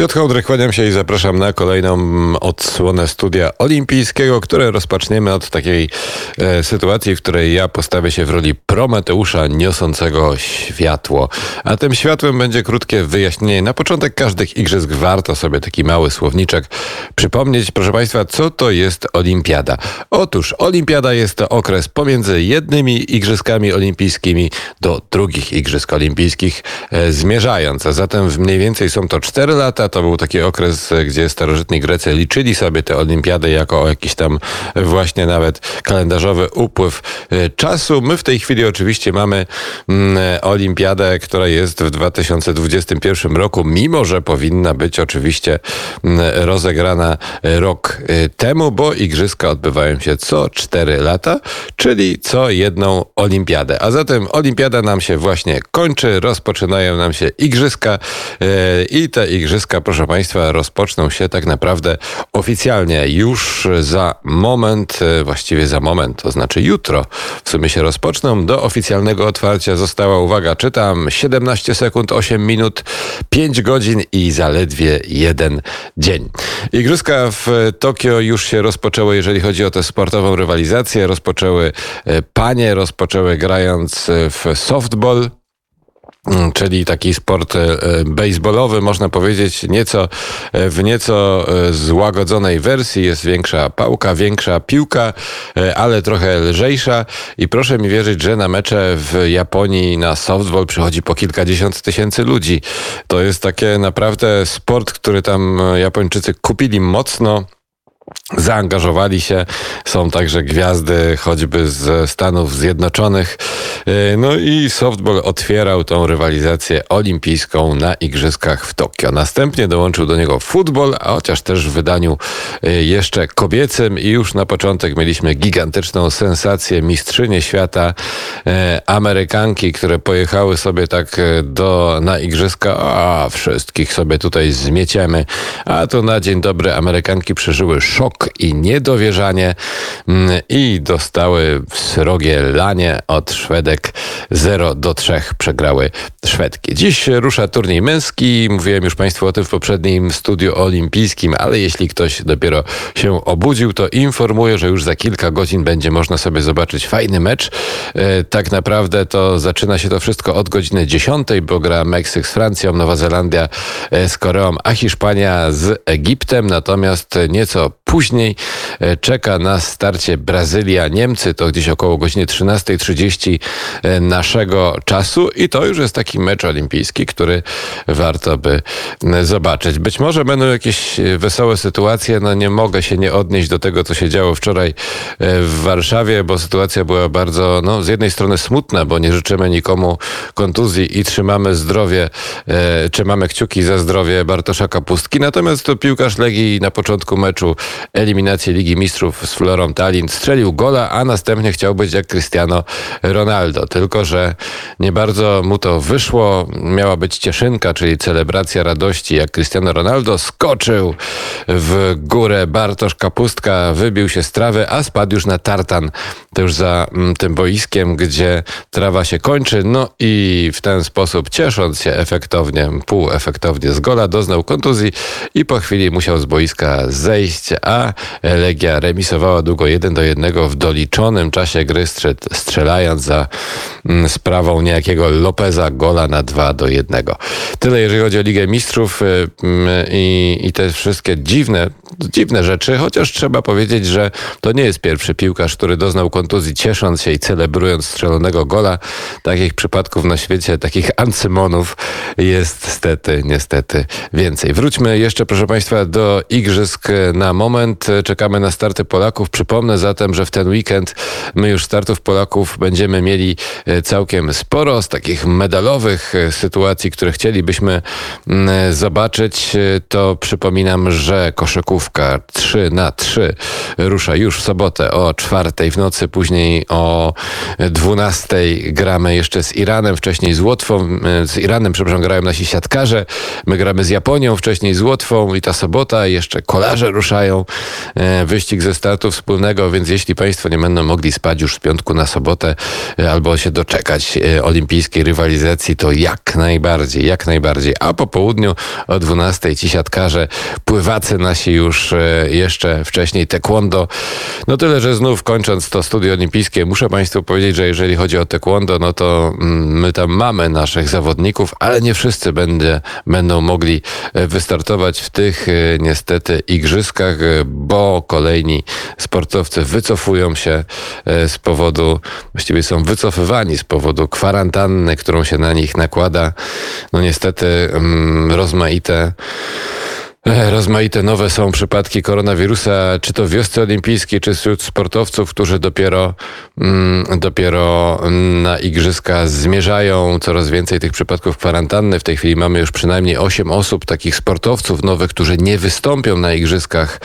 Piotr Hołdry, kłaniam się i zapraszam na kolejną odsłonę studia olimpijskiego, które rozpoczniemy od takiej e, sytuacji, w której ja postawię się w roli Prometeusza niosącego światło. A tym światłem będzie krótkie wyjaśnienie. Na początek każdych igrzysk warto sobie taki mały słowniczek przypomnieć. Proszę Państwa, co to jest olimpiada? Otóż olimpiada jest to okres pomiędzy jednymi igrzyskami olimpijskimi do drugich igrzysk olimpijskich e, zmierzając. A zatem mniej więcej są to 4 lata, to był taki okres, gdzie starożytni Grecy liczyli sobie te olimpiady jako jakiś tam właśnie nawet kalendarzowy upływ e, czasu. My w tej chwili oczywiście mamy mm, olimpiadę, która jest w 2021 roku, mimo że powinna być oczywiście mm, rozegrana rok e, temu, bo igrzyska odbywają się co 4 lata, czyli co jedną olimpiadę. A zatem olimpiada nam się właśnie kończy, rozpoczynają nam się igrzyska e, i te igrzyska proszę Państwa, rozpoczną się tak naprawdę oficjalnie już za moment, e, właściwie za moment, to znaczy jutro w sumie się rozpoczną. Do oficjalnego otwarcia została, uwaga, czytam, 17 sekund, 8 minut, 5 godzin i zaledwie jeden dzień. Igrzyska w Tokio już się rozpoczęły, jeżeli chodzi o tę sportową rywalizację. Rozpoczęły e, panie, rozpoczęły grając w softball. Mm, czyli taki sport e, baseballowy, można powiedzieć, nieco, e, w nieco e, złagodzonej wersji. Jest większa pałka, większa piłka, ale trochę lżejsza. I proszę mi wierzyć, że na mecze w Japonii na softball przychodzi po kilkadziesiąt tysięcy ludzi. To jest takie naprawdę sport, który tam Japończycy kupili mocno zaangażowali się. Są także gwiazdy choćby z Stanów Zjednoczonych. E, no i softball otwierał tą rywalizację olimpijską na Igrzyskach w Tokio. Następnie dołączył do niego futbol, a chociaż też w wydaniu e, jeszcze kobiecym i już na początek mieliśmy gigantyczną sensację mistrzynie świata e, Amerykanki, które pojechały sobie tak do, na Igrzyska, a wszystkich sobie tutaj zmieciemy, a to na dzień dobry Amerykanki przeżyły szok i niedowierzanie mm, i dostały srogie lanie od Szwedek 0 do 3 przegrały Szwedki. Dziś rusza turniej męski. Mówiłem już Państwu o tym w poprzednim studiu olimpijskim, ale jeśli ktoś dopiero się obudził, to informuję, że już za kilka godzin będzie można sobie zobaczyć fajny mecz. E, tak naprawdę to zaczyna się to wszystko od godziny 10, bo gra Meksyk z Francją, Nowa Zelandia e, z Koreą, a Hiszpania z Egiptem. Natomiast nieco Później e, czeka na starcie Brazylia-Niemcy, to gdzieś około godziny 13.30 e, naszego czasu. I to już jest taki mecz olimpijski, który warto by zobaczyć. Być może będą jakieś e, wesołe sytuacje, no nie mogę się nie odnieść do tego, co się działo wczoraj w Warszawie, bo sytuacja była bardzo, no z jednej strony smutna, bo nie życzymy nikomu kontuzji i trzymamy zdrowie, trzymamy kciuki za zdrowie Bartosza Kapustki, natomiast to piłkarz Legii na początku meczu eliminację Ligi Mistrzów z Florą Tallinn. Strzelił gola, a następnie chciał być jak Cristiano Ronaldo. Tylko, że nie bardzo mu to wyszło. Miała być cieszynka, czyli celebracja radości, jak Cristiano Ronaldo skoczył w górę. Bartosz Kapustka wybił się z trawy, a spadł już na tartan, to już za mm, tym boiskiem, gdzie trawa się kończy. No i w ten sposób, ciesząc się efektownie, półefektownie z gola, doznał kontuzji i po chwili musiał z boiska zejść, a Legia remisowała długo 1 do 1 w doliczonym czasie gry, strzelając za mm, sprawą niejakiego Lopeza gola na 2 do 1. Tyle jeżeli chodzi o Ligę Mistrzów y, mm, i, i te wszystkie dziwne, dziwne rzeczy, chociaż trzeba powiedzieć, że to nie jest pierwszy piłkarz, który doznał kontuzji ciesząc się i celebrując strzelonego gola. Takich przypadków na świecie, takich ancymonów jest niestety, niestety więcej. Wróćmy jeszcze, proszę Państwa, do igrzysk na moment. Czekamy na starty Polaków. Przypomnę zatem, że w ten weekend my już startów Polaków będziemy mieli e, całkiem sporo z takich medalowych e, sytuacji, które chcielibyśmy mm, zobaczyć. E, to przypominam, że koszykówka 3 na 3 rusza już w sobotę o czwartej w nocy, później o 12 gramy jeszcze z Iranem, wcześniej z Łotwą, z Iranem, przepraszam, grają nasi siatkarze. My gramy z Japonią, wcześniej z Łotwą i ta sobota jeszcze kolarze ruszają. E, wyścig ze startu wspólnego, więc jeśli Państwo nie będą mogli spać już z piątku na sobotę e, albo się doczekać e, olimpijskiej rywalizacji, to jak najbardziej, jak najbardziej. A po południu o 12 ci siatkarze, pływacy nasi już jeszcze wcześniej, taekwondo. No tyle, że znów kończąc to studio olimpijskie, muszę Państwu powiedzieć, że jeżeli chodzi o taekwondo, no to mm, my tam mamy naszych zawodników, ale nie wszyscy będzie, będą mogli wystartować w tych niestety igrzyskach, bo kolejni sportowcy wycofują się e, z powodu, właściwie są wycofywani z powodu kwarantanny, którą się na nich nakłada. No niestety mm, rozmaite E, rozmaite nowe są przypadki koronawirusa, czy to w wiosce olimpijskiej, czy wśród sportowców, którzy dopiero, mm, dopiero na igrzyska zmierzają. Coraz więcej tych przypadków kwarantanny. W tej chwili mamy już przynajmniej 8 osób, takich sportowców nowych, którzy nie wystąpią na igrzyskach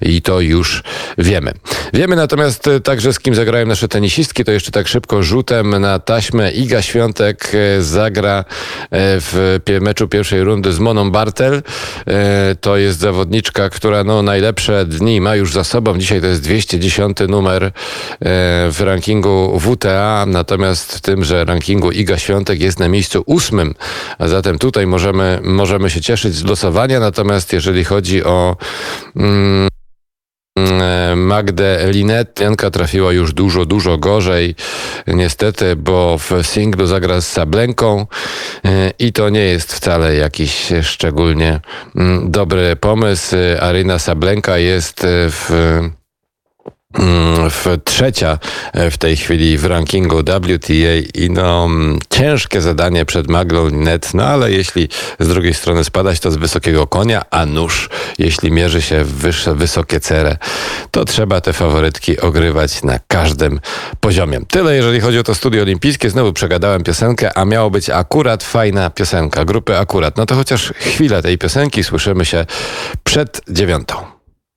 i to już wiemy. Wiemy natomiast e, także, z kim zagrają nasze tenisistki. To jeszcze tak szybko rzutem na taśmę. Iga Świątek e, zagra w meczu pierwszej rundy z Moną Bartel to jest zawodniczka, która no, najlepsze dni ma już za sobą. Dzisiaj to jest 210 numer e, w rankingu WTA, natomiast w tymże rankingu Iga Świątek jest na miejscu ósmym, a zatem tutaj możemy, możemy się cieszyć z losowania, natomiast jeżeli chodzi o mm, Magdę Linet. Janka trafiła już dużo, dużo gorzej. Niestety, bo w singlu zagra z Sablenką e, i to nie jest wcale jakiś szczególnie mm, dobry pomysł. Aryna Sablenka jest w Mm, w trzecia e, w tej chwili w rankingu WTA i no mm, ciężkie zadanie przed Maglą Net, no ale jeśli z drugiej strony spadać to z wysokiego konia, a nóż jeśli mierzy się w wyższe, wysokie cere, to trzeba te faworytki ogrywać na każdym poziomie. Tyle jeżeli chodzi o to studio olimpijskie. Znowu przegadałem piosenkę, a miało być akurat fajna piosenka grupy Akurat. No to chociaż chwilę tej piosenki słyszymy się przed dziewiątą.